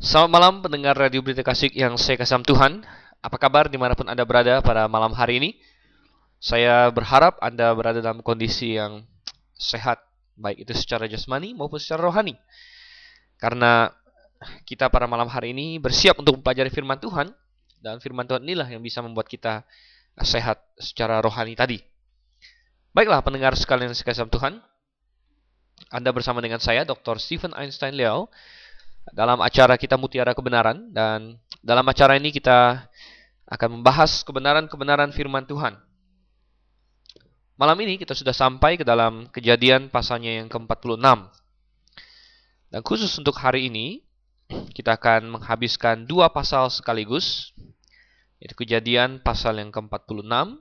Selamat malam pendengar Radio Berita Kasih yang saya kasih Tuhan. Apa kabar di mana pun Anda berada pada malam hari ini? Saya berharap Anda berada dalam kondisi yang sehat, baik itu secara jasmani maupun secara rohani. Karena kita pada malam hari ini bersiap untuk mempelajari firman Tuhan, dan firman Tuhan inilah yang bisa membuat kita sehat secara rohani tadi. Baiklah pendengar sekalian yang saya kasih Tuhan, Anda bersama dengan saya Dr. Stephen Einstein Leo dalam acara kita Mutiara Kebenaran dan dalam acara ini kita akan membahas kebenaran-kebenaran firman Tuhan. Malam ini kita sudah sampai ke dalam kejadian pasalnya yang ke-46. Dan khusus untuk hari ini, kita akan menghabiskan dua pasal sekaligus, yaitu kejadian pasal yang ke-46,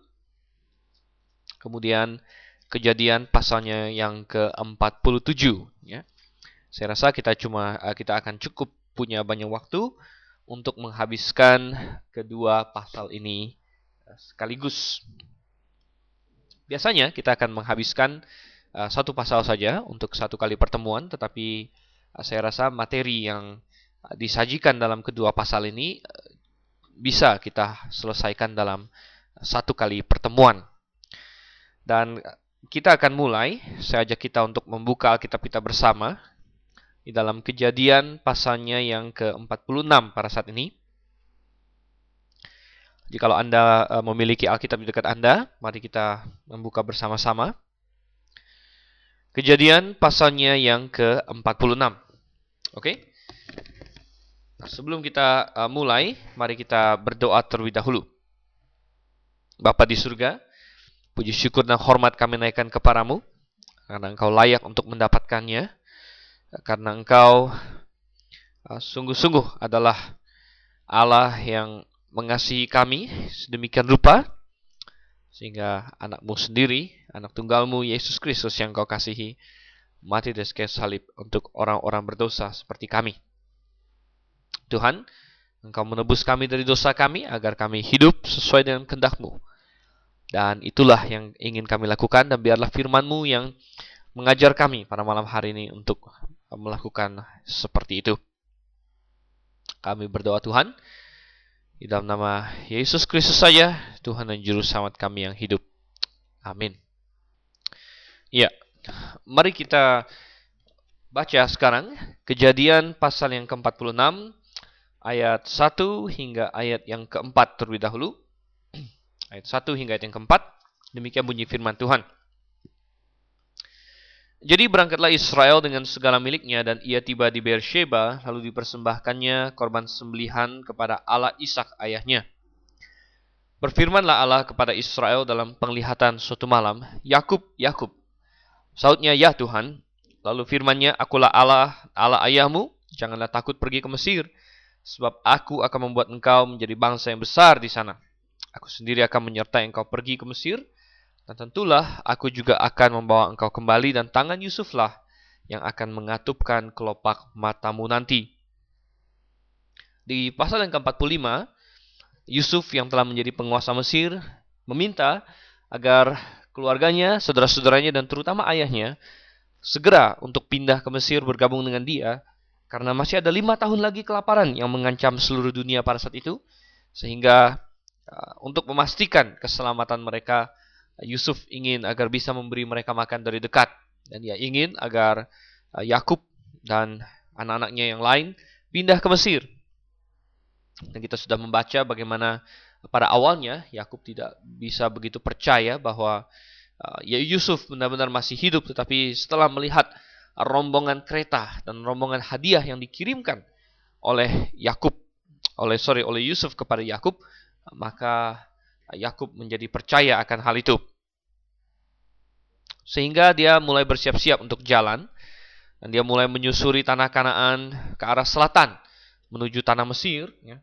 kemudian kejadian pasalnya yang ke-47. Ya. Saya rasa kita cuma uh, kita akan cukup punya banyak waktu untuk menghabiskan kedua pasal ini uh, sekaligus. Biasanya kita akan menghabiskan uh, satu pasal saja untuk satu kali pertemuan, tetapi saya rasa materi yang disajikan dalam kedua pasal ini bisa kita selesaikan dalam satu kali pertemuan. Dan kita akan mulai, saya ajak kita untuk membuka Alkitab kita bersama di dalam kejadian pasalnya yang ke-46 pada saat ini. Jikalau Anda uh, memiliki Alkitab di dekat Anda, mari kita membuka bersama-sama. Kejadian pasalnya yang ke-46. Oke? Okay? Nah, sebelum kita uh, mulai, mari kita berdoa terlebih dahulu. Bapa di surga, puji syukur dan hormat kami naikkan kepadamu, karena engkau layak untuk mendapatkannya karena engkau uh, sungguh-sungguh adalah Allah yang mengasihi kami sedemikian rupa sehingga anakmu sendiri, anak tunggalmu Yesus Kristus yang kau kasihi mati di kayu salib untuk orang-orang berdosa seperti kami. Tuhan, Engkau menebus kami dari dosa kami agar kami hidup sesuai dengan kehendakmu. Dan itulah yang ingin kami lakukan dan biarlah firman-Mu yang mengajar kami pada malam hari ini untuk melakukan seperti itu. Kami berdoa Tuhan, di dalam nama Yesus Kristus saja, Tuhan dan Juru Selamat kami yang hidup. Amin. Ya, mari kita baca sekarang kejadian pasal yang ke-46, ayat 1 hingga ayat yang keempat terlebih dahulu. Ayat 1 hingga ayat yang keempat, demikian bunyi firman Tuhan. Jadi berangkatlah Israel dengan segala miliknya dan ia tiba di Beersheba lalu dipersembahkannya korban sembelihan kepada Allah Ishak ayahnya. Berfirmanlah Allah kepada Israel dalam penglihatan suatu malam, Yakub, Yakub. Sautnya, ya Tuhan. Lalu firmannya, akulah Allah, Allah ayahmu, janganlah takut pergi ke Mesir, sebab aku akan membuat engkau menjadi bangsa yang besar di sana. Aku sendiri akan menyertai engkau pergi ke Mesir, dan tentulah aku juga akan membawa engkau kembali dan tangan Yusuflah yang akan mengatupkan kelopak matamu nanti. Di pasal yang ke-45, Yusuf yang telah menjadi penguasa Mesir meminta agar keluarganya, saudara-saudaranya, dan terutama ayahnya segera untuk pindah ke Mesir bergabung dengan dia karena masih ada lima tahun lagi kelaparan yang mengancam seluruh dunia pada saat itu sehingga uh, untuk memastikan keselamatan mereka Yusuf ingin agar bisa memberi mereka makan dari dekat dan dia ingin agar uh, Yakub dan anak-anaknya yang lain pindah ke Mesir. Dan kita sudah membaca bagaimana pada awalnya Yakub tidak bisa begitu percaya bahwa uh, ya Yusuf benar-benar masih hidup tetapi setelah melihat rombongan kereta dan rombongan hadiah yang dikirimkan oleh Yakub oleh sorry oleh Yusuf kepada Yakub maka Yakub menjadi percaya akan hal itu. Sehingga dia mulai bersiap-siap untuk jalan dan dia mulai menyusuri tanah Kanaan ke arah selatan menuju tanah Mesir ya.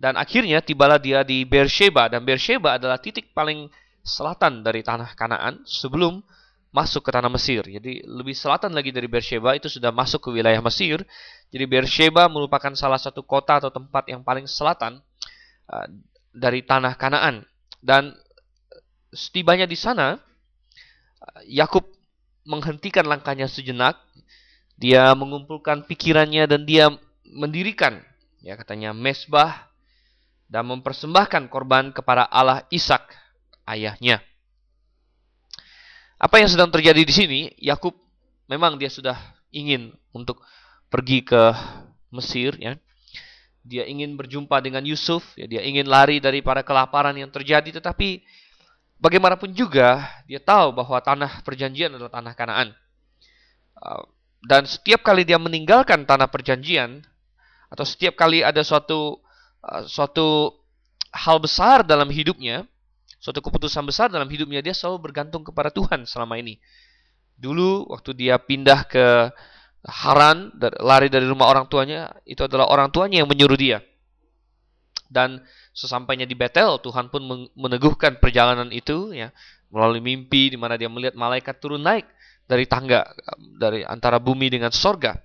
Dan akhirnya tibalah dia di Beersheba dan Beersheba adalah titik paling selatan dari tanah Kanaan sebelum masuk ke tanah Mesir. Jadi lebih selatan lagi dari Beersheba itu sudah masuk ke wilayah Mesir. Jadi Beersheba merupakan salah satu kota atau tempat yang paling selatan uh, dari tanah Kanaan. Dan setibanya di sana, Yakub menghentikan langkahnya sejenak. Dia mengumpulkan pikirannya dan dia mendirikan ya katanya mesbah dan mempersembahkan korban kepada Allah Ishak ayahnya. Apa yang sedang terjadi di sini? Yakub memang dia sudah ingin untuk pergi ke Mesir ya. Dia ingin berjumpa dengan Yusuf, ya, dia ingin lari dari para kelaparan yang terjadi tetapi bagaimanapun juga dia tahu bahwa tanah perjanjian adalah tanah Kanaan. Uh, dan setiap kali dia meninggalkan tanah perjanjian atau setiap kali ada suatu uh, suatu hal besar dalam hidupnya, suatu keputusan besar dalam hidupnya, dia selalu bergantung kepada Tuhan selama ini. Dulu waktu dia pindah ke Haran, lari dari rumah orang tuanya, itu adalah orang tuanya yang menyuruh dia. Dan sesampainya di Betel, Tuhan pun meneguhkan perjalanan itu ya melalui mimpi di mana dia melihat malaikat turun naik dari tangga dari antara bumi dengan sorga.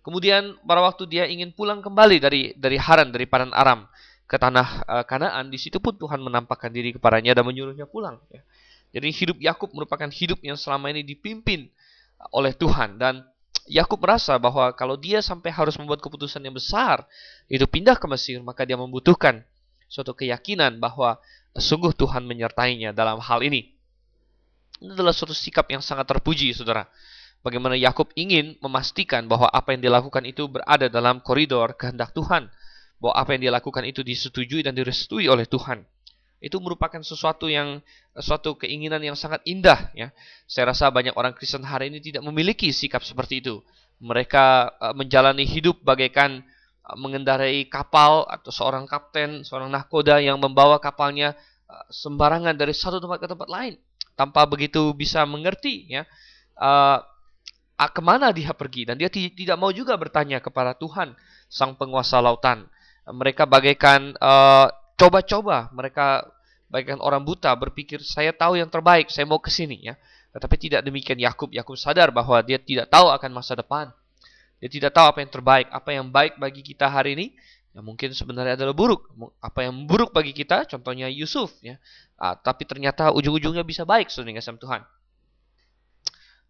Kemudian pada waktu dia ingin pulang kembali dari dari Haran dari Padan Aram ke tanah uh, Kanaan, di situ pun Tuhan menampakkan diri kepadanya dan menyuruhnya pulang. Ya. Jadi hidup Yakub merupakan hidup yang selama ini dipimpin oleh Tuhan dan Yakub merasa bahwa kalau dia sampai harus membuat keputusan yang besar, itu pindah ke Mesir, maka dia membutuhkan suatu keyakinan bahwa sungguh Tuhan menyertainya dalam hal ini. Ini adalah suatu sikap yang sangat terpuji, saudara. Bagaimana Yakub ingin memastikan bahwa apa yang dilakukan itu berada dalam koridor kehendak Tuhan, bahwa apa yang dilakukan itu disetujui dan direstui oleh Tuhan itu merupakan sesuatu yang suatu keinginan yang sangat indah ya. Saya rasa banyak orang Kristen hari ini tidak memiliki sikap seperti itu. Mereka uh, menjalani hidup bagaikan uh, mengendarai kapal atau seorang kapten, seorang nahkoda yang membawa kapalnya uh, sembarangan dari satu tempat ke tempat lain tanpa begitu bisa mengerti ya. Uh, ke mana dia pergi dan dia tidak mau juga bertanya kepada Tuhan sang penguasa lautan mereka bagaikan uh, coba-coba mereka baikkan orang buta berpikir saya tahu yang terbaik, saya mau ke sini ya. Tetapi tidak demikian Yakub. Yakub sadar bahwa dia tidak tahu akan masa depan. Dia tidak tahu apa yang terbaik, apa yang baik bagi kita hari ini. Ya mungkin sebenarnya adalah buruk. Apa yang buruk bagi kita, contohnya Yusuf ya. Ah, tapi ternyata ujung-ujungnya bisa baik saudara Tuhan.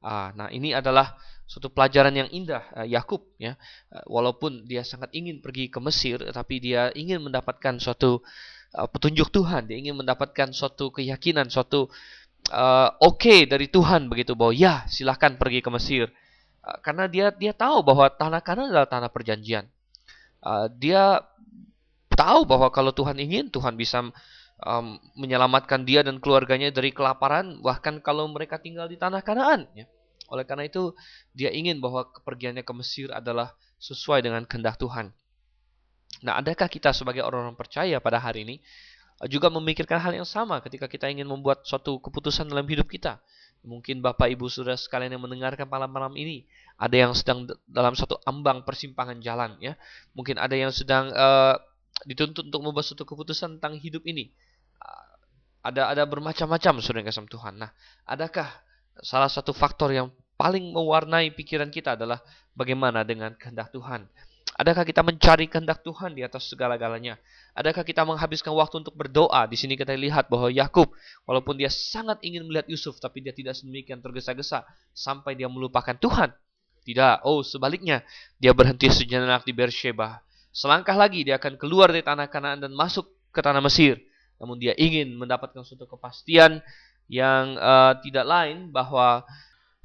Ah, nah ini adalah suatu pelajaran yang indah uh, Yakub ya. Uh, walaupun dia sangat ingin pergi ke Mesir tapi dia ingin mendapatkan suatu uh, petunjuk Tuhan. Dia ingin mendapatkan suatu keyakinan suatu uh, oke okay dari Tuhan begitu bahwa ya silahkan pergi ke Mesir. Uh, karena dia dia tahu bahwa tanah kanan adalah tanah perjanjian. Uh, dia tahu bahwa kalau Tuhan ingin Tuhan bisa um, menyelamatkan dia dan keluarganya dari kelaparan bahkan kalau mereka tinggal di tanah Kanaan ya oleh karena itu, dia ingin bahwa kepergiannya ke Mesir adalah sesuai dengan kehendak Tuhan. Nah, adakah kita sebagai orang-orang percaya pada hari ini juga memikirkan hal yang sama ketika kita ingin membuat suatu keputusan dalam hidup kita? Mungkin Bapak Ibu Saudara sekalian yang mendengarkan malam-malam ini, ada yang sedang dalam satu ambang persimpangan jalan ya. Mungkin ada yang sedang uh, dituntut untuk membuat suatu keputusan tentang hidup ini. Uh, ada ada bermacam-macam Saudara kasih Tuhan. Nah, adakah salah satu faktor yang paling mewarnai pikiran kita adalah bagaimana dengan kehendak Tuhan. Adakah kita mencari kehendak Tuhan di atas segala-galanya? Adakah kita menghabiskan waktu untuk berdoa? Di sini kita lihat bahwa Yakub, walaupun dia sangat ingin melihat Yusuf, tapi dia tidak sedemikian tergesa-gesa sampai dia melupakan Tuhan. Tidak, oh sebaliknya, dia berhenti sejenak di Beersheba. Selangkah lagi dia akan keluar dari tanah Kanaan dan masuk ke tanah Mesir. Namun dia ingin mendapatkan suatu kepastian yang uh, tidak lain bahwa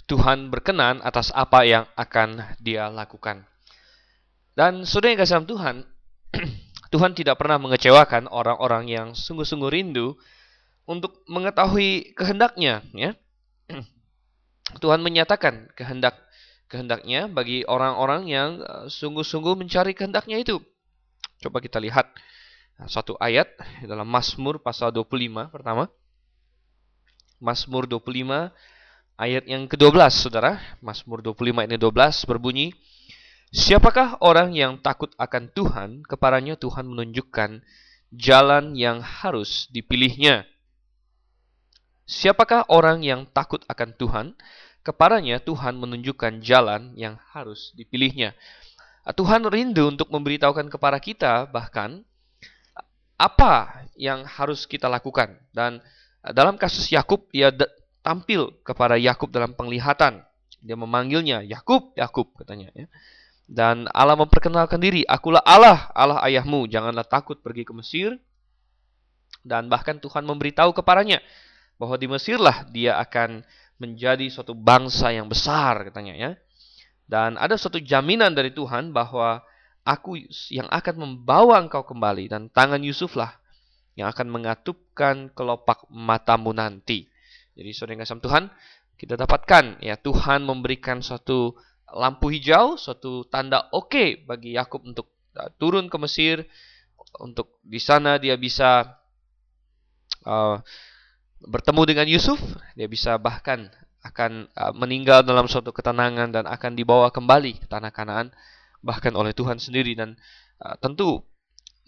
Tuhan berkenan atas apa yang akan dia lakukan. Dan saudara yang kasih Tuhan, Tuhan tidak pernah mengecewakan orang-orang yang sungguh-sungguh rindu untuk mengetahui kehendaknya. Ya. Tuhan menyatakan kehendak kehendaknya bagi orang-orang yang eh, sungguh-sungguh mencari kehendaknya itu. Coba kita lihat satu ayat dalam Mazmur pasal 25 pertama. Mazmur 25 Ayat yang ke-12, saudara. Mazmur 25 ini 12 berbunyi, Siapakah orang yang takut akan Tuhan, kepadanya Tuhan menunjukkan jalan yang harus dipilihnya. Siapakah orang yang takut akan Tuhan, kepadanya Tuhan menunjukkan jalan yang harus dipilihnya. Tuhan rindu untuk memberitahukan kepada kita bahkan apa yang harus kita lakukan. Dan dalam kasus Yakub, dia tampil kepada Yakub dalam penglihatan. Dia memanggilnya, Yakub, Yakub katanya. Ya. Dan Allah memperkenalkan diri, akulah Allah, Allah ayahmu, janganlah takut pergi ke Mesir. Dan bahkan Tuhan memberitahu kepadanya bahwa di Mesirlah dia akan menjadi suatu bangsa yang besar katanya ya. Dan ada suatu jaminan dari Tuhan bahwa aku yang akan membawa engkau kembali dan tangan Yusuflah yang akan mengatupkan kelopak matamu nanti. Jadi saudara yang Tuhan, kita dapatkan ya Tuhan memberikan suatu lampu hijau, suatu tanda oke okay bagi Yakub untuk uh, turun ke Mesir, untuk di sana dia bisa uh, bertemu dengan Yusuf, dia bisa bahkan akan uh, meninggal dalam suatu ketenangan dan akan dibawa kembali ke tanah Kanaan bahkan oleh Tuhan sendiri. Dan uh, tentu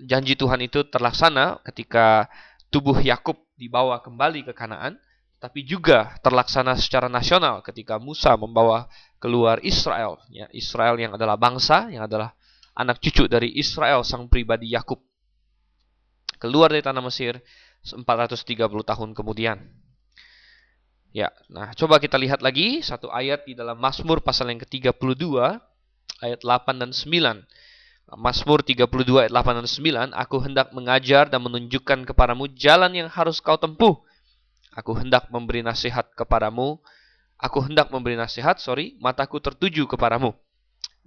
janji Tuhan itu terlaksana ketika tubuh Yakub dibawa kembali ke Kanaan tapi juga terlaksana secara nasional ketika Musa membawa keluar Israel, ya, Israel yang adalah bangsa, yang adalah anak cucu dari Israel sang pribadi Yakub. Keluar dari tanah Mesir 430 tahun kemudian. Ya, nah coba kita lihat lagi satu ayat di dalam Mazmur pasal yang ke-32 ayat 8 dan 9. Mazmur 32 ayat 8 dan 9, Aku hendak mengajar dan menunjukkan kepadamu jalan yang harus kau tempuh Aku hendak memberi nasihat kepadamu. Aku hendak memberi nasihat, sorry, mataku tertuju kepadamu.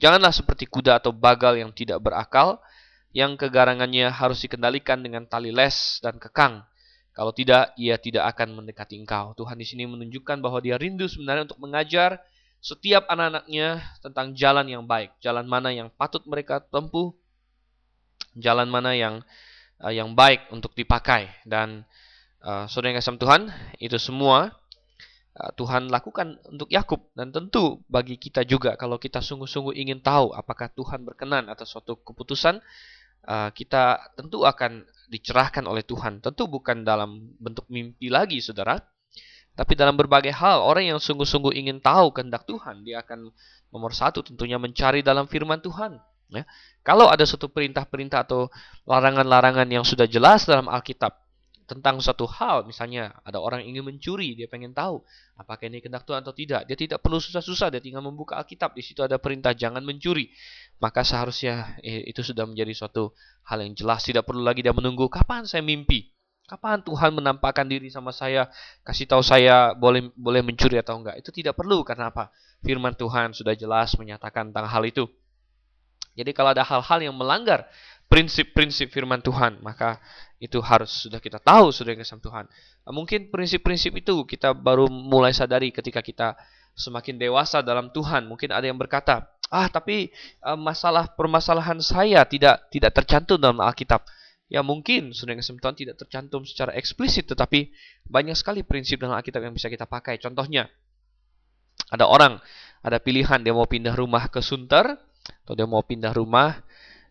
Janganlah seperti kuda atau bagal yang tidak berakal, yang kegarangannya harus dikendalikan dengan tali les dan kekang. Kalau tidak, ia tidak akan mendekati engkau. Tuhan di sini menunjukkan bahwa dia rindu sebenarnya untuk mengajar setiap anak-anaknya tentang jalan yang baik, jalan mana yang patut mereka tempuh, jalan mana yang uh, yang baik untuk dipakai dan uh, saudara yang kasih Tuhan, itu semua uh, Tuhan lakukan untuk Yakub dan tentu bagi kita juga kalau kita sungguh-sungguh ingin tahu apakah Tuhan berkenan atas suatu keputusan, uh, kita tentu akan dicerahkan oleh Tuhan. Tentu bukan dalam bentuk mimpi lagi, saudara, tapi dalam berbagai hal. Orang yang sungguh-sungguh ingin tahu kehendak Tuhan, dia akan nomor satu tentunya mencari dalam firman Tuhan. Ya. Kalau ada suatu perintah-perintah atau larangan-larangan yang sudah jelas dalam Alkitab, tentang suatu hal, misalnya ada orang ingin mencuri, dia pengen tahu apakah ini kehendak Tuhan atau tidak. Dia tidak perlu susah-susah, dia tinggal membuka Alkitab, di situ ada perintah jangan mencuri. Maka seharusnya eh, itu sudah menjadi suatu hal yang jelas, tidak perlu lagi dia menunggu kapan saya mimpi. Kapan Tuhan menampakkan diri sama saya, kasih tahu saya boleh boleh mencuri atau enggak. Itu tidak perlu karena apa? Firman Tuhan sudah jelas menyatakan tentang hal itu. Jadi kalau ada hal-hal yang melanggar prinsip-prinsip firman Tuhan, maka itu harus sudah kita tahu sudah yang Tuhan. Nah, mungkin prinsip-prinsip itu kita baru mulai sadari ketika kita semakin dewasa dalam Tuhan. Mungkin ada yang berkata, ah tapi uh, masalah permasalahan saya tidak tidak tercantum dalam Alkitab. Ya mungkin sudah yang Tuhan tidak tercantum secara eksplisit, tetapi banyak sekali prinsip dalam Alkitab yang bisa kita pakai. Contohnya, ada orang, ada pilihan dia mau pindah rumah ke Sunter, atau dia mau pindah rumah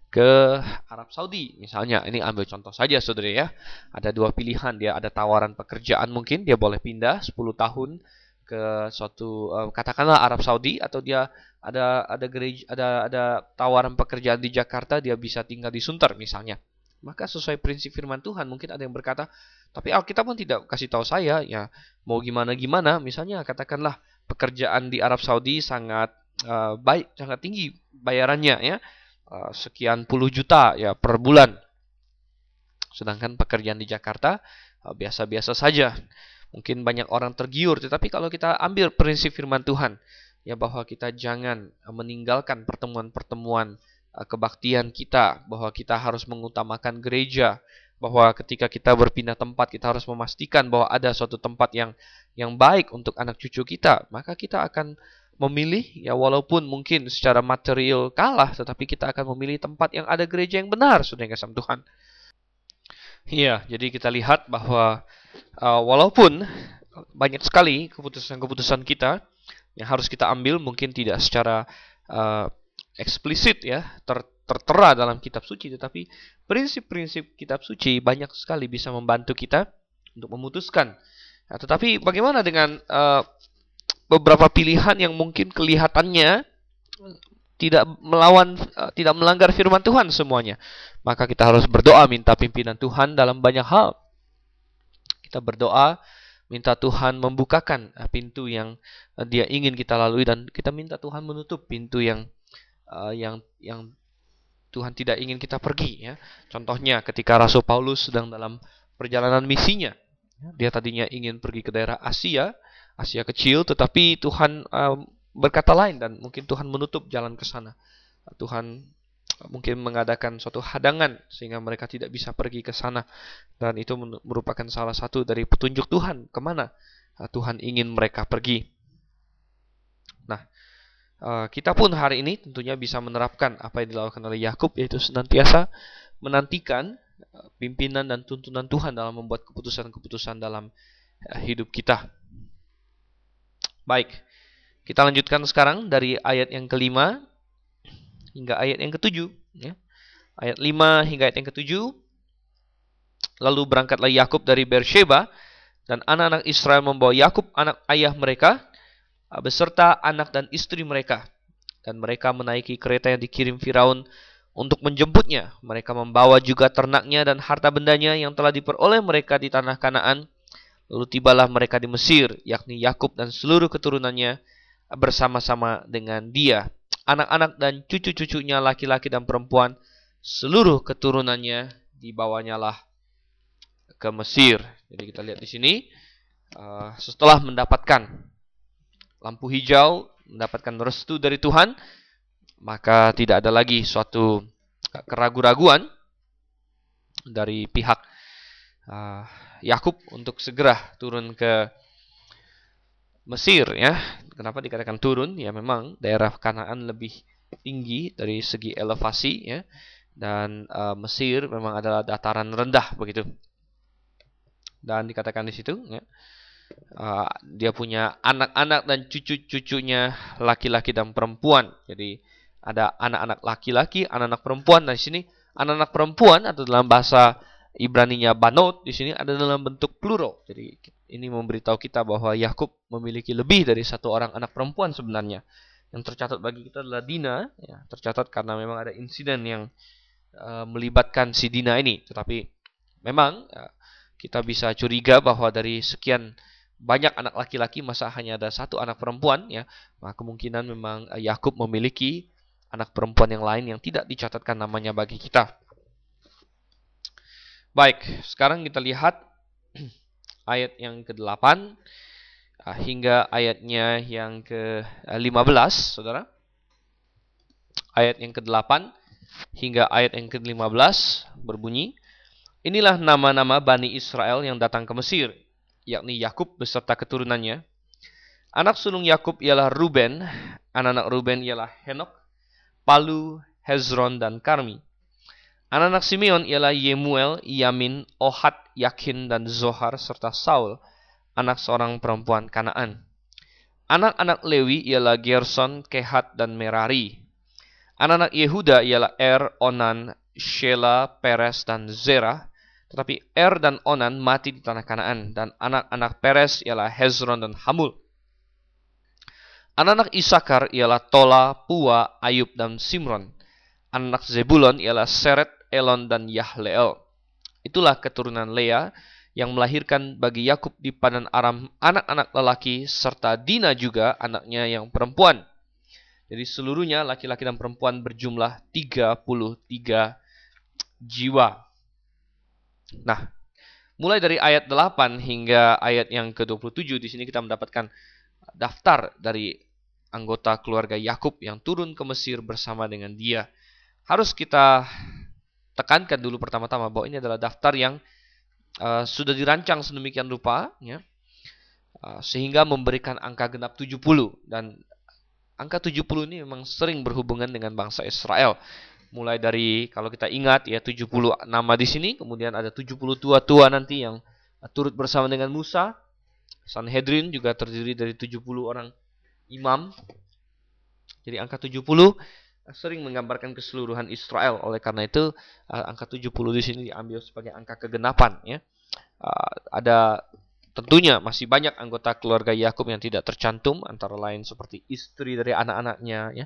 ke Arab Saudi. Misalnya ini ambil contoh saja saudara ya. Ada dua pilihan dia ada tawaran pekerjaan mungkin dia boleh pindah 10 tahun ke suatu uh, katakanlah Arab Saudi atau dia ada ada gereja ada ada tawaran pekerjaan di Jakarta dia bisa tinggal di Sunter misalnya. Maka sesuai prinsip firman Tuhan mungkin ada yang berkata tapi Alkitab pun tidak kasih tahu saya ya mau gimana gimana. Misalnya katakanlah pekerjaan di Arab Saudi sangat uh, baik sangat tinggi bayarannya ya Eh, sekian puluh juta ya per bulan. Sedangkan pekerjaan di Jakarta eh, biasa-biasa saja. Mungkin banyak orang tergiur, tetapi kalau kita ambil prinsip firman Tuhan, ya bahwa kita jangan eh, meninggalkan pertemuan-pertemuan kebaktian kita, bahwa kita harus mengutamakan gereja, bahwa ketika kita berpindah tempat kita harus memastikan bahwa ada suatu tempat yang yang baik untuk anak cucu kita, maka kita akan memilih ya walaupun mungkin secara material kalah tetapi kita akan memilih tempat yang ada gereja yang benar sudah kasih Tuhan. Iya, jadi kita lihat bahwa uh, walaupun banyak sekali keputusan-keputusan kita yang harus kita ambil mungkin tidak secara uh, eksplisit ya ter tertera dalam kitab suci tetapi prinsip-prinsip kitab suci banyak sekali bisa membantu kita untuk memutuskan. Nah, tetapi bagaimana dengan uh, beberapa pilihan yang mungkin kelihatannya tidak melawan eh, tidak melanggar firman Tuhan semuanya. Maka kita harus berdoa minta pimpinan Tuhan dalam banyak hal. Kita berdoa minta Tuhan membukakan eh, pintu yang eh, dia ingin kita lalui dan kita minta Tuhan menutup pintu yang yang yang Tuhan tidak ingin kita pergi ya. Contohnya ketika Rasul Paulus sedang dalam perjalanan misinya. Ya, dia tadinya ingin pergi ke daerah Asia, Asia kecil, tetapi Tuhan uh, berkata lain dan mungkin Tuhan menutup jalan ke sana. Tuhan mungkin mengadakan suatu hadangan sehingga mereka tidak bisa pergi ke sana dan itu merupakan salah satu dari petunjuk Tuhan ke mana uh, Tuhan ingin mereka pergi. Nah, Eh, kita pun hari ini tentunya bisa menerapkan apa yang dilakukan oleh Yakub yaitu senantiasa menantikan eh, pimpinan dan tuntunan Tuhan dalam membuat keputusan-keputusan dalam eh, hidup kita. Baik, kita lanjutkan sekarang dari ayat yang kelima hingga ayat yang ketujuh. Ya. Ayat lima hingga ayat yang ketujuh. Lalu berangkatlah Yakub dari Beersheba dan anak-anak Israel membawa Yakub anak ayah mereka beserta anak dan istri mereka. Dan mereka menaiki kereta yang dikirim Firaun untuk menjemputnya. Mereka membawa juga ternaknya dan harta bendanya yang telah diperoleh mereka di tanah Kanaan. Lalu tibalah mereka di Mesir, yakni Yakub dan seluruh keturunannya bersama-sama dengan dia. Anak-anak dan cucu-cucunya laki-laki dan perempuan, seluruh keturunannya dibawanya lah ke Mesir. Jadi kita lihat di sini, uh, setelah mendapatkan lampu hijau, mendapatkan restu dari Tuhan, maka tidak ada lagi suatu keraguan-raguan dari pihak uh, Yakub untuk segera turun ke Mesir ya. Kenapa dikatakan turun? Ya memang daerah Kanaan lebih tinggi dari segi elevasi ya dan uh, Mesir memang adalah dataran rendah begitu. Dan dikatakan di situ ya uh, dia punya anak-anak dan cucu-cucunya laki-laki dan perempuan. Jadi ada anak-anak laki-laki, anak-anak perempuan. Nah, di sini anak-anak perempuan atau dalam bahasa Ibrani-nya banot di sini ada dalam bentuk plural. Jadi ini memberitahu kita bahwa Yakub memiliki lebih dari satu orang anak perempuan sebenarnya. Yang tercatat bagi kita adalah Dina, ya, tercatat karena memang ada insiden yang uh, melibatkan si Dina ini. Tetapi memang uh, kita bisa curiga bahwa dari sekian banyak anak laki-laki masa hanya ada satu anak perempuan ya maka kemungkinan memang eh, Yakub memiliki anak perempuan yang lain yang tidak dicatatkan namanya bagi kita baik sekarang kita lihat ayat yang ke-8 ah, hingga ayatnya yang ke-15 saudara ayat yang ke-8 hingga ayat yang ke-15 berbunyi inilah nama-nama Bani Israel yang datang ke Mesir yakni Yakub beserta keturunannya. Anak sulung Yakub ialah Ruben, anak-anak Ruben ialah Henok, Palu, Hezron, dan Karmi. Anak-anak Simeon ialah Yemuel, Yamin, Ohad, Yakin, dan Zohar, serta Saul, anak seorang perempuan Kanaan. Anak-anak Lewi ialah Gerson, Kehat, dan Merari. Anak-anak Yehuda ialah Er, Onan, Shela, Peres, dan Zerah. Tetapi Er dan Onan mati di tanah Kanaan dan anak-anak Peres ialah Hezron dan Hamul. Anak-anak Isakar ialah Tola, Pua, Ayub dan Simron. Anak Zebulon ialah Seret, Elon dan Yahleel. Itulah keturunan Lea yang melahirkan bagi Yakub di padan Aram anak-anak lelaki serta Dina juga anaknya yang perempuan. Jadi seluruhnya laki-laki dan perempuan berjumlah 33 jiwa. Nah, mulai dari ayat 8 hingga ayat yang ke-27 di sini kita mendapatkan daftar dari anggota keluarga Yakub yang turun ke Mesir bersama dengan dia. Harus kita tekankan dulu pertama-tama bahwa ini adalah daftar yang uh, sudah dirancang sedemikian rupa ya. Uh, sehingga memberikan angka genap 70 dan angka 70 ini memang sering berhubungan dengan bangsa Israel mulai dari kalau kita ingat ya 70 nama di sini, kemudian ada 70 tua-tua nanti yang turut bersama dengan Musa. Sanhedrin juga terdiri dari 70 orang imam. Jadi angka 70 sering menggambarkan keseluruhan Israel. Oleh karena itu angka 70 di sini diambil sebagai angka kegenapan ya. ada tentunya masih banyak anggota keluarga Yakub yang tidak tercantum antara lain seperti istri dari anak-anaknya ya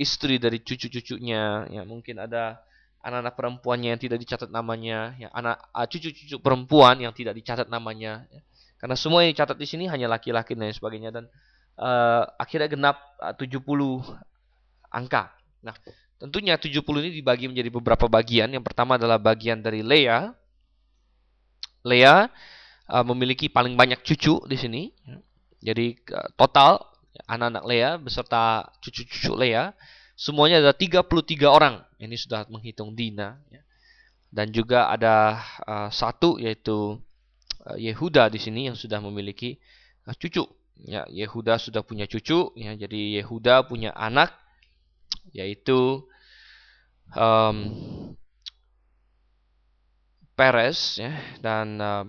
istri dari cucu-cucunya, ya mungkin ada anak-anak perempuannya yang tidak dicatat namanya, ya anak ah, cucu-cucu perempuan yang tidak dicatat namanya. Ya. Karena semua yang dicatat di sini hanya laki-laki dan sebagainya dan uh, akhirnya genap uh, 70 angka. Nah, tentunya 70 ini dibagi menjadi beberapa bagian. Yang pertama adalah bagian dari Lea. Lea uh, memiliki paling banyak cucu di sini. Jadi uh, total anak-anak Lea beserta cucu-cucu Lea semuanya ada 33 orang. Ini sudah menghitung Dina. Ya. Dan juga ada uh, satu yaitu uh, Yehuda di sini yang sudah memiliki uh, cucu. Ya, Yehuda sudah punya cucu. Ya, jadi Yehuda punya anak yaitu um, Peres ya dan uh,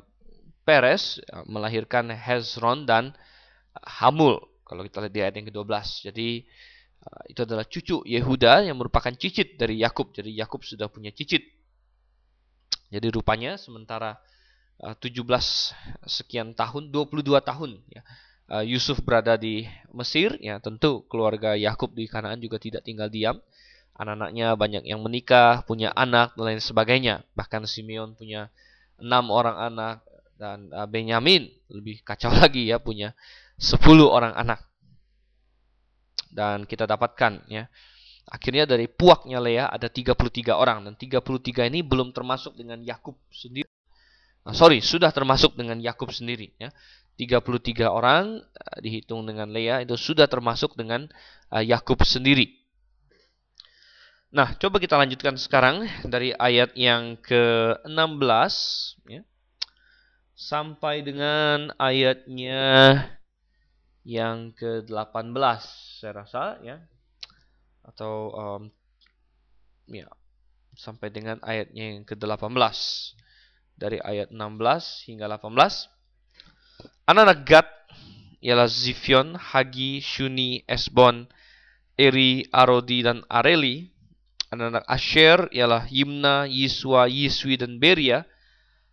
Peres uh, melahirkan Hezron dan Hamul kalau kita lihat di ayat yang ke-12. Jadi uh, itu adalah cucu Yehuda yang merupakan cicit dari Yakub. Jadi Yakub sudah punya cicit. Jadi rupanya sementara uh, 17 sekian tahun, 22 tahun ya. Uh, Yusuf berada di Mesir ya, tentu keluarga Yakub di Kanaan juga tidak tinggal diam anak-anaknya banyak yang menikah, punya anak dan lain sebagainya. Bahkan Simeon punya enam orang anak dan uh, Benyamin lebih kacau lagi ya punya sepuluh orang anak. Dan kita dapatkan ya. Akhirnya dari puaknya Lea ada 33 orang dan 33 ini belum termasuk dengan Yakub sendiri. Nah, sorry, sudah termasuk dengan Yakub sendiri ya. 33 orang uh, dihitung dengan Lea itu sudah termasuk dengan uh, Yakub sendiri. Nah, coba kita lanjutkan sekarang dari ayat yang ke-16 ya, sampai dengan ayatnya yang ke-18 saya rasa ya. Atau um, ya sampai dengan ayatnya yang ke-18. Dari ayat 16 hingga 18. Anak-anak Gad ialah Zifion, Hagi, Shuni, Esbon, Eri, Arodi, dan Areli Anak-anak Asher ialah Yimna, Yiswa, Yiswi, dan Beria.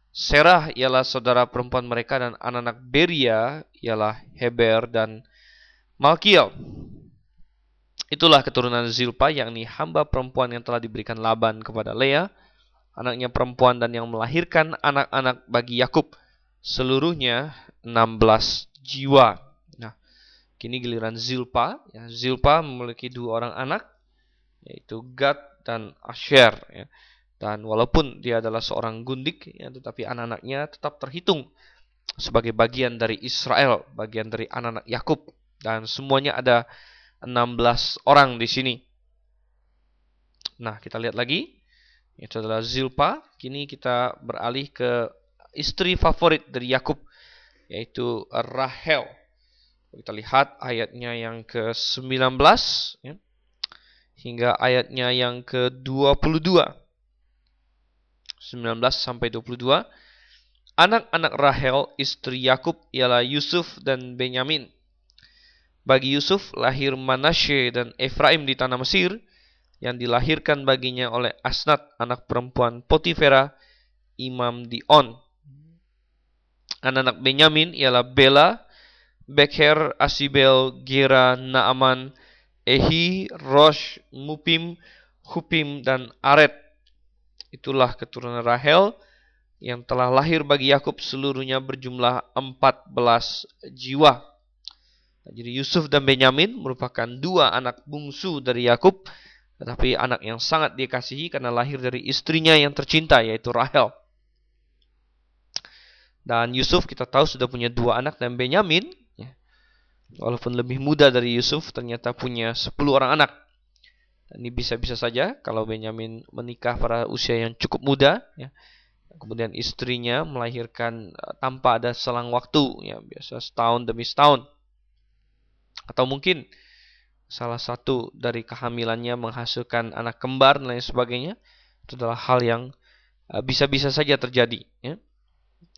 Serah ialah saudara perempuan mereka dan anak-anak Beria ialah Heber dan Malkiel. Itulah keturunan Zilpa yakni hamba perempuan yang telah diberikan Laban kepada Lea, anaknya perempuan dan yang melahirkan anak-anak bagi Yakub. Seluruhnya 16 jiwa. Nah, kini giliran Zilpa. Ya, Zilpa memiliki dua orang anak, yaitu Gad dan Asher ya. Dan walaupun dia adalah seorang gundik ya, tetapi anak-anaknya tetap terhitung sebagai bagian dari Israel, bagian dari anak-anak Yakub dan semuanya ada 16 orang di sini. Nah, kita lihat lagi. Itu adalah Zilpa. Kini kita beralih ke istri favorit dari Yakub yaitu Rahel. Kita lihat ayatnya yang ke-19 ya hingga ayatnya yang ke-22. 19 sampai 22. Anak-anak Rahel, istri Yakub ialah Yusuf dan Benyamin. Bagi Yusuf lahir Manasye dan Efraim di tanah Mesir yang dilahirkan baginya oleh Asnat, anak perempuan Potifera, imam di On. Anak-anak Benyamin ialah Bela, Beker, Asibel, Gera, Naaman, Ehi, Rosh, Mupim, Hupim, dan Aret. Itulah keturunan Rahel yang telah lahir bagi Yakub seluruhnya berjumlah 14 jiwa. Jadi Yusuf dan Benyamin merupakan dua anak bungsu dari Yakub, tetapi anak yang sangat dikasihi karena lahir dari istrinya yang tercinta yaitu Rahel. Dan Yusuf kita tahu sudah punya dua anak dan Benyamin walaupun lebih muda dari Yusuf ternyata punya 10 orang anak. Dan ini bisa-bisa saja kalau Benyamin menikah pada usia yang cukup muda ya. Kemudian istrinya melahirkan eh, tanpa ada selang waktu ya, biasa setahun demi setahun. Atau mungkin salah satu dari kehamilannya menghasilkan anak kembar dan lain sebagainya. Itu adalah hal yang eh, bisa-bisa saja terjadi ya.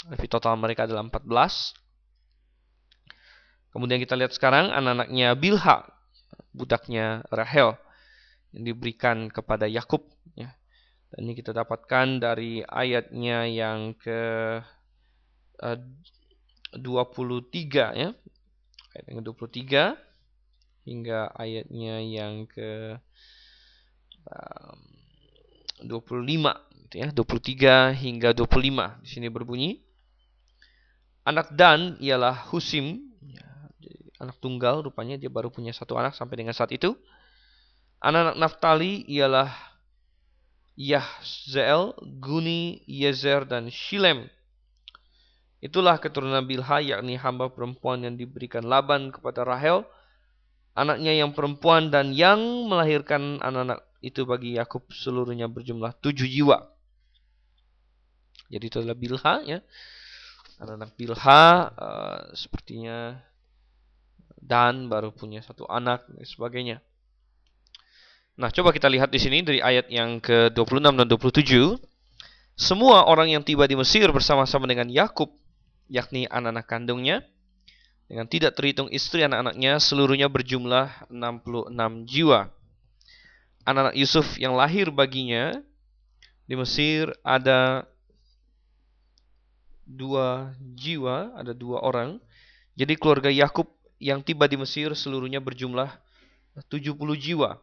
Tapi total mereka adalah 14 Kemudian kita lihat sekarang anak-anaknya Bilha, budaknya Rahel yang diberikan kepada Yakub ya. Dan ini kita dapatkan dari ayatnya yang ke uh, 23 ya. Ayat yang ke-23 hingga ayatnya yang ke um, 25 gitu ya. 23 hingga 25 di sini berbunyi Anak Dan ialah Husim anak tunggal rupanya dia baru punya satu anak sampai dengan saat itu. Anak-anak Naftali ialah Yahzeel, Guni, Yezer, dan Shilem. Itulah keturunan Bilha, yakni hamba perempuan yang diberikan Laban kepada Rahel, anaknya yang perempuan dan yang melahirkan anak-anak itu bagi Yakub seluruhnya berjumlah tujuh jiwa. Jadi itu adalah Bilha ya. Anak-anak Bilha uh, sepertinya dan baru punya satu anak dan sebagainya. Nah, coba kita lihat di sini dari ayat yang ke-26 dan 27. Semua orang yang tiba di Mesir bersama-sama dengan Yakub, yakni anak-anak kandungnya, dengan tidak terhitung istri anak-anaknya, seluruhnya berjumlah 66 jiwa. Anak-anak Yusuf yang lahir baginya di Mesir ada dua jiwa, ada dua orang. Jadi keluarga Yakub yang tiba di Mesir seluruhnya berjumlah 70 jiwa.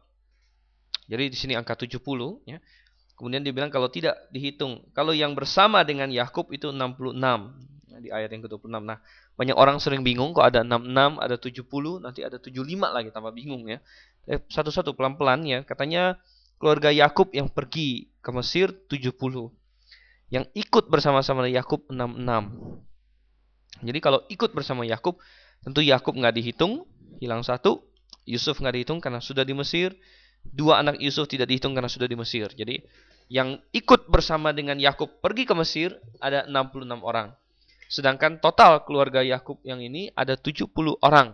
Jadi di sini angka 70 ya. Kemudian dia bilang kalau tidak dihitung, kalau yang bersama dengan Yakub itu 66 ya, di ayat yang ke-26. Nah, banyak orang sering bingung kok ada 66, ada 70, nanti ada 75 lagi tambah bingung ya. Eh, satu-satu pelan-pelan ya. Katanya keluarga Yakub yang pergi ke Mesir 70. Yang ikut bersama-sama Yakub 66. Jadi kalau ikut bersama Yakub, tentu Yakub nggak dihitung, hilang satu. Yusuf nggak dihitung karena sudah di Mesir. Dua anak Yusuf tidak dihitung karena sudah di Mesir. Jadi yang ikut bersama dengan Yakub pergi ke Mesir ada 66 orang. Sedangkan total keluarga Yakub yang ini ada 70 orang.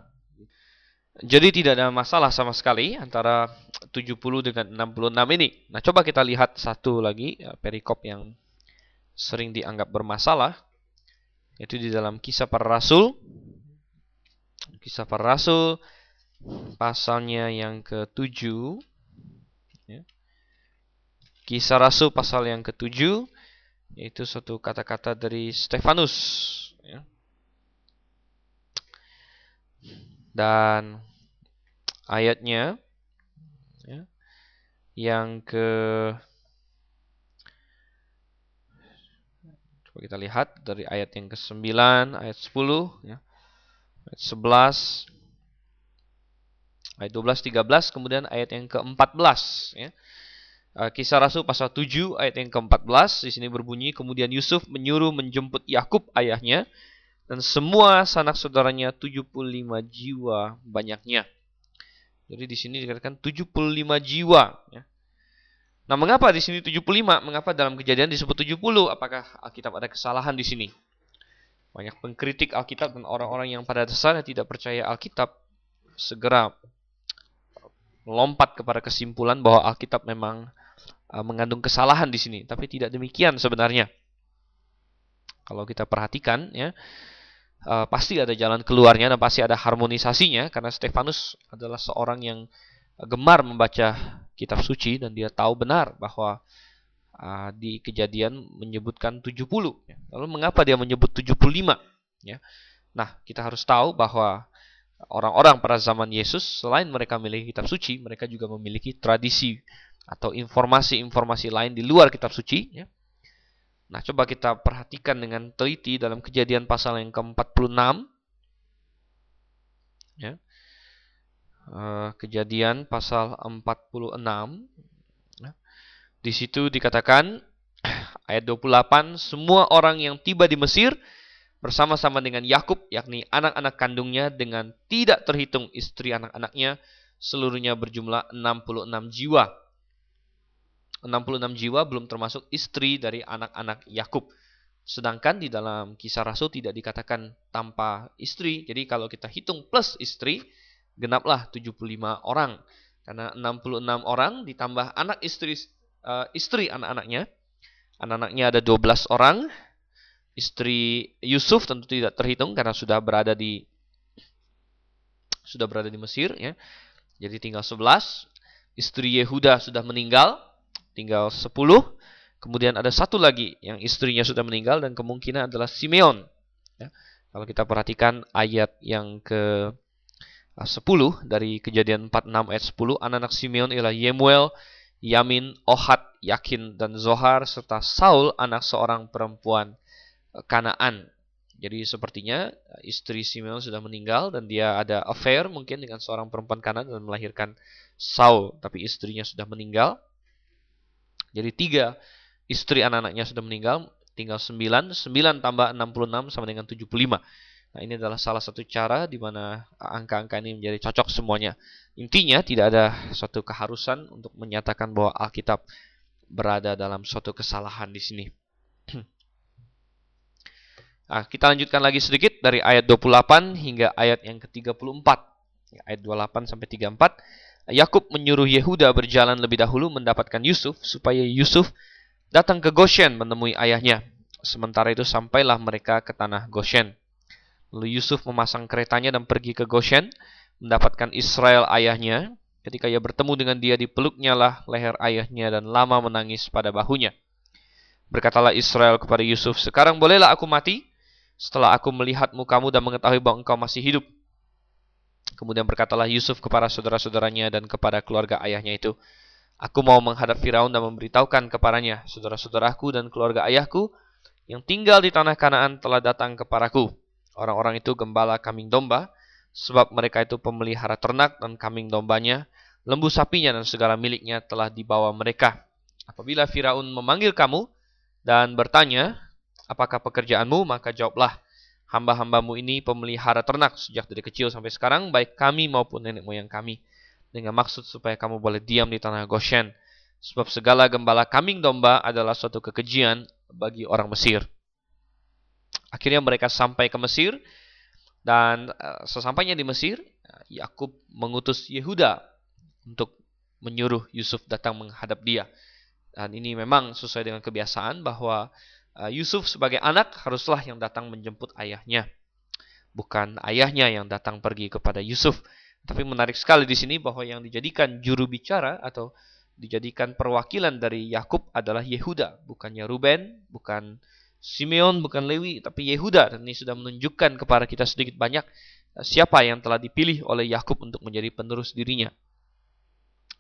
Jadi tidak ada masalah sama sekali antara 70 dengan 66 ini. Nah, coba kita lihat satu lagi ya, perikop yang sering dianggap bermasalah yaitu di dalam Kisah Para Rasul. Kisah Para Rasul pasalnya yang ke-7 Ya. Kisah Rasul pasal yang ketujuh yaitu satu kata-kata dari Stefanus ya. dan ayatnya ya, yang ke coba kita lihat dari ayat yang ke-9 ayat 10 ya ayat 11 ayat 12 13 kemudian ayat yang ke-14 ya. Eh, kisah Rasul pasal 7 ayat yang ke-14 di sini berbunyi kemudian Yusuf menyuruh menjemput Yakub ayahnya dan semua sanak saudaranya 75 jiwa banyaknya. Jadi di sini dikatakan 75 jiwa ya. Nah, mengapa di sini 75? Mengapa dalam kejadian disebut 70? Apakah Alkitab ada kesalahan di sini? Banyak pengkritik Alkitab dan orang-orang yang pada dasarnya tidak percaya Alkitab segera melompat kepada kesimpulan bahwa Alkitab memang uh, mengandung kesalahan di sini, tapi tidak demikian sebenarnya. Kalau kita perhatikan ya, uh, pasti ada jalan keluarnya dan pasti ada harmonisasinya karena Stefanus adalah seorang yang gemar membaca kitab suci dan dia tahu benar bahwa uh, di kejadian menyebutkan 70. Ya. Lalu mengapa dia menyebut 75? Ya. Nah, kita harus tahu bahwa orang-orang pada zaman Yesus selain mereka memiliki kitab suci, mereka juga memiliki tradisi atau informasi-informasi lain di luar kitab suci. Ya. Nah, coba kita perhatikan dengan teliti dalam kejadian pasal yang ke-46. Ya. Uh, kejadian pasal 46. Ya. Di situ dikatakan ayat 28, semua orang yang tiba di Mesir bersama-sama dengan Yakub yakni anak-anak kandungnya dengan tidak terhitung istri anak-anaknya seluruhnya berjumlah 66 jiwa. 66 jiwa belum termasuk istri dari anak-anak Yakub. Sedangkan di dalam kisah Rasul tidak dikatakan tanpa istri. Jadi kalau kita hitung plus istri, genaplah 75 orang. Karena 66 orang ditambah anak istri uh, istri anak-anaknya. Anak-anaknya ada 12 orang, Istri Yusuf tentu tidak terhitung karena sudah berada di sudah berada di Mesir ya. Jadi tinggal 11. Istri Yehuda sudah meninggal, tinggal 10. Kemudian ada satu lagi yang istrinya sudah meninggal dan kemungkinan adalah Simeon. Ya. Kalau kita perhatikan ayat yang ke 10 dari kejadian 46 ayat 10, anak-anak Simeon ialah Yemuel, Yamin, Ohad, Yakin, dan Zohar, serta Saul, anak seorang perempuan Kanaan. Jadi sepertinya istri Simeon sudah meninggal dan dia ada affair mungkin dengan seorang perempuan Kanaan dan melahirkan Saul, tapi istrinya sudah meninggal. Jadi tiga istri anak-anaknya sudah meninggal, tinggal sembilan, sembilan tambah 66 sama dengan 75. Nah, ini adalah salah satu cara di mana angka-angka ini menjadi cocok semuanya. Intinya tidak ada suatu keharusan untuk menyatakan bahwa Alkitab berada dalam suatu kesalahan di sini. Nah, kita lanjutkan lagi sedikit dari ayat 28 hingga ayat yang ke-34. Ayat 28 sampai 34. Yakub menyuruh Yehuda berjalan lebih dahulu mendapatkan Yusuf supaya Yusuf datang ke Goshen menemui ayahnya. Sementara itu sampailah mereka ke tanah Goshen. Lalu Yusuf memasang keretanya dan pergi ke Goshen mendapatkan Israel ayahnya. Ketika ia bertemu dengan dia dipeluknya lah leher ayahnya dan lama menangis pada bahunya. Berkatalah Israel kepada Yusuf, "Sekarang bolehlah aku mati?" setelah aku melihat mukamu dan mengetahui bahwa engkau masih hidup. Kemudian berkatalah Yusuf kepada saudara-saudaranya dan kepada keluarga ayahnya itu, Aku mau menghadap Firaun dan memberitahukan kepadanya, saudara-saudaraku dan keluarga ayahku yang tinggal di tanah Kanaan telah datang kepadaku. Orang-orang itu gembala kambing domba, sebab mereka itu pemelihara ternak dan kambing dombanya, lembu sapinya dan segala miliknya telah dibawa mereka. Apabila Firaun memanggil kamu dan bertanya, apakah pekerjaanmu? Maka jawablah, hamba-hambamu ini pemelihara ternak sejak dari kecil sampai sekarang, baik kami maupun nenek moyang kami. Dengan maksud supaya kamu boleh diam di tanah Goshen. Sebab segala gembala kambing domba adalah suatu kekejian bagi orang Mesir. Akhirnya mereka sampai ke Mesir, dan uh, sesampainya di Mesir, Yakub mengutus Yehuda untuk menyuruh Yusuf datang menghadap dia. Dan ini memang sesuai dengan kebiasaan bahwa Uh, Yusuf sebagai anak haruslah yang datang menjemput ayahnya, bukan ayahnya yang datang pergi kepada Yusuf. Tapi menarik sekali di sini bahwa yang dijadikan juru bicara atau dijadikan perwakilan dari Yakub adalah Yehuda, bukannya Ruben, bukan Simeon, bukan Lewi, tapi Yehuda. Dan ini sudah menunjukkan kepada kita sedikit banyak uh, siapa yang telah dipilih oleh Yakub untuk menjadi penerus dirinya.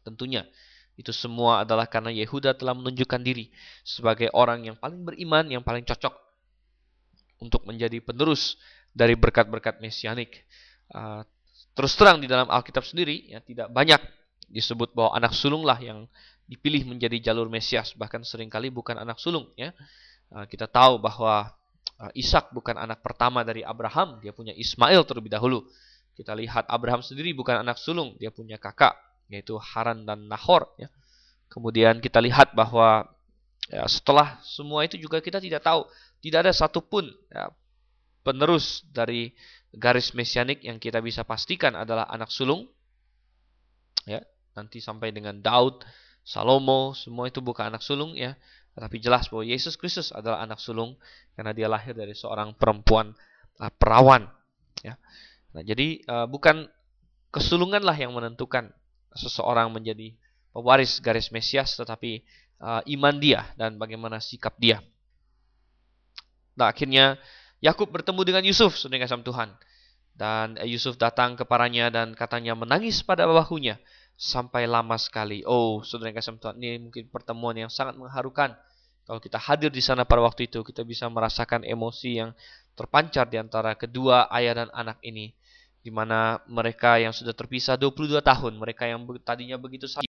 Tentunya itu semua adalah karena Yehuda telah menunjukkan diri sebagai orang yang paling beriman, yang paling cocok untuk menjadi penerus dari berkat-berkat mesianik. Uh, terus terang di dalam Alkitab sendiri, ya tidak banyak disebut bahwa anak sulunglah yang dipilih menjadi jalur Mesias, bahkan sering kali bukan anak sulung. Ya, kita tahu bahwa uh, Ishak bukan anak pertama dari Abraham, dia punya Ismail terlebih dahulu. Kita lihat Abraham sendiri bukan anak sulung, dia punya kakak yaitu Haran dan Nahor ya. Kemudian kita lihat bahwa ya, setelah semua itu juga kita tidak tahu, tidak ada satupun ya, penerus dari garis mesianik yang kita bisa pastikan adalah anak sulung. Ya, nanti sampai dengan Daud, Salomo, semua itu bukan anak sulung ya, tetapi jelas bahwa Yesus Kristus adalah anak sulung karena dia lahir dari seorang perempuan uh, perawan ya. Nah, jadi uh, bukan kesulunganlah yang menentukan seseorang menjadi pewaris garis Mesias, tetapi uh, iman dia dan bagaimana sikap dia. Nah, akhirnya Yakub bertemu dengan Yusuf, saudara kasih Tuhan. Dan Yusuf datang kepadanya dan katanya menangis pada bahunya sampai lama sekali. Oh, saudara kasih Tuhan, ini mungkin pertemuan yang sangat mengharukan. Kalau kita hadir di sana pada waktu itu, kita bisa merasakan emosi yang terpancar di antara kedua ayah dan anak ini di mana mereka yang sudah terpisah 22 tahun, mereka yang tadinya begitu sakit.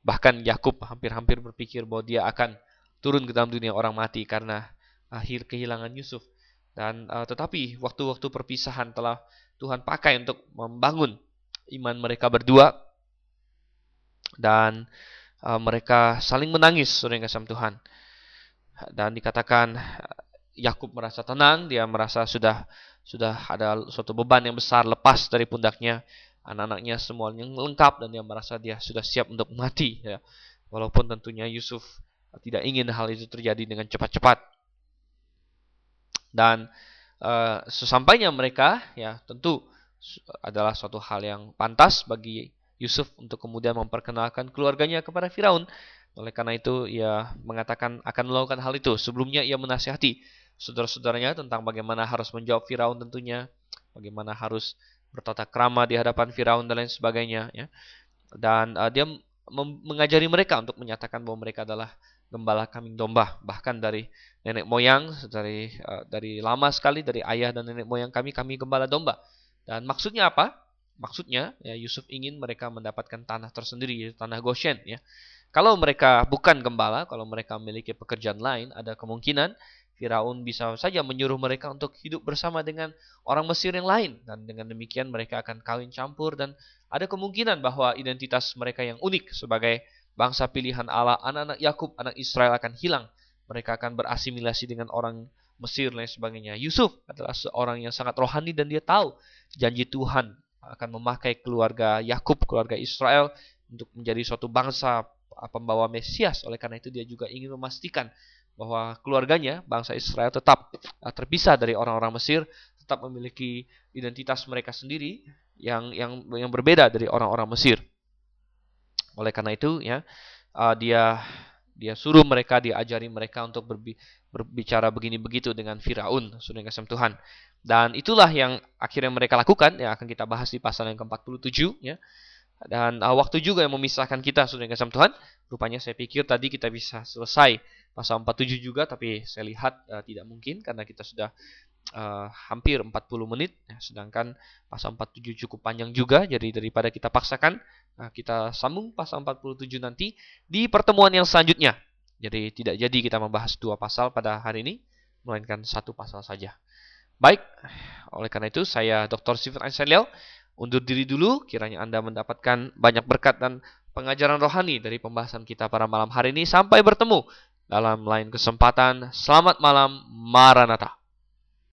Bahkan Yakub hampir-hampir berpikir bahwa dia akan turun ke dalam dunia orang mati karena akhir kehilangan Yusuf. Dan uh, tetapi waktu-waktu perpisahan telah Tuhan pakai untuk membangun iman mereka berdua dan uh, mereka saling menangis saudara kasih Tuhan. Dan dikatakan Yakub merasa tenang, dia merasa sudah sudah ada suatu beban yang besar lepas dari pundaknya. Anak-anaknya semuanya lengkap dan dia merasa dia sudah siap untuk mati ya. Walaupun tentunya Yusuf tidak ingin hal itu terjadi dengan cepat-cepat. Dan uh, sesampainya mereka ya tentu adalah suatu hal yang pantas bagi Yusuf untuk kemudian memperkenalkan keluarganya kepada Firaun oleh karena itu ia mengatakan akan melakukan hal itu sebelumnya ia menasihati saudara-saudaranya tentang bagaimana harus menjawab Firaun tentunya, bagaimana harus bertata krama di hadapan Firaun dan lain sebagainya ya. Dan uh, dia mengajari mereka untuk menyatakan bahwa mereka adalah gembala kambing domba, bahkan dari nenek moyang dari uh, dari lama sekali dari ayah dan nenek moyang kami kami gembala domba. Dan maksudnya apa? Maksudnya, ya Yusuf ingin mereka mendapatkan tanah tersendiri, yaitu tanah Goshen. Ya. Kalau mereka bukan gembala, kalau mereka memiliki pekerjaan lain, ada kemungkinan Firaun bisa saja menyuruh mereka untuk hidup bersama dengan orang Mesir yang lain. Dan dengan demikian mereka akan kawin campur dan ada kemungkinan bahwa identitas mereka yang unik sebagai bangsa pilihan Allah, anak-anak Yakub, anak Israel akan hilang. Mereka akan berasimilasi dengan orang Mesir dan lain sebagainya. Yusuf adalah seorang yang sangat rohani dan dia tahu janji Tuhan akan memakai keluarga Yakub, keluarga Israel untuk menjadi suatu bangsa pembawa Mesias. Oleh karena itu dia juga ingin memastikan bahwa keluarganya, bangsa Israel tetap uh, terpisah dari orang-orang Mesir, tetap memiliki identitas mereka sendiri yang yang yang berbeda dari orang-orang Mesir. Oleh karena itu ya uh, dia dia suruh mereka diajari mereka untuk berbi berbicara begini begitu dengan Firaun, sudah kasih Tuhan. Dan itulah yang akhirnya mereka lakukan, yang akan kita bahas di pasal yang ke-47 ya. Dan uh, waktu juga yang memisahkan kita sudah kasih Tuhan. Rupanya saya pikir tadi kita bisa selesai pasal 47 juga tapi saya lihat uh, tidak mungkin karena kita sudah uh, hampir 40 menit ya, sedangkan pasal 47 cukup panjang juga jadi daripada kita paksakan uh, kita sambung pasal 47 nanti di pertemuan yang selanjutnya. Jadi tidak jadi kita membahas dua pasal pada hari ini melainkan satu pasal saja. Baik, oleh karena itu saya Dr. Stephen Einstein undur diri dulu, kiranya Anda mendapatkan banyak berkat dan pengajaran rohani dari pembahasan kita pada malam hari ini. Sampai bertemu dalam lain kesempatan. Selamat malam, Maranatha.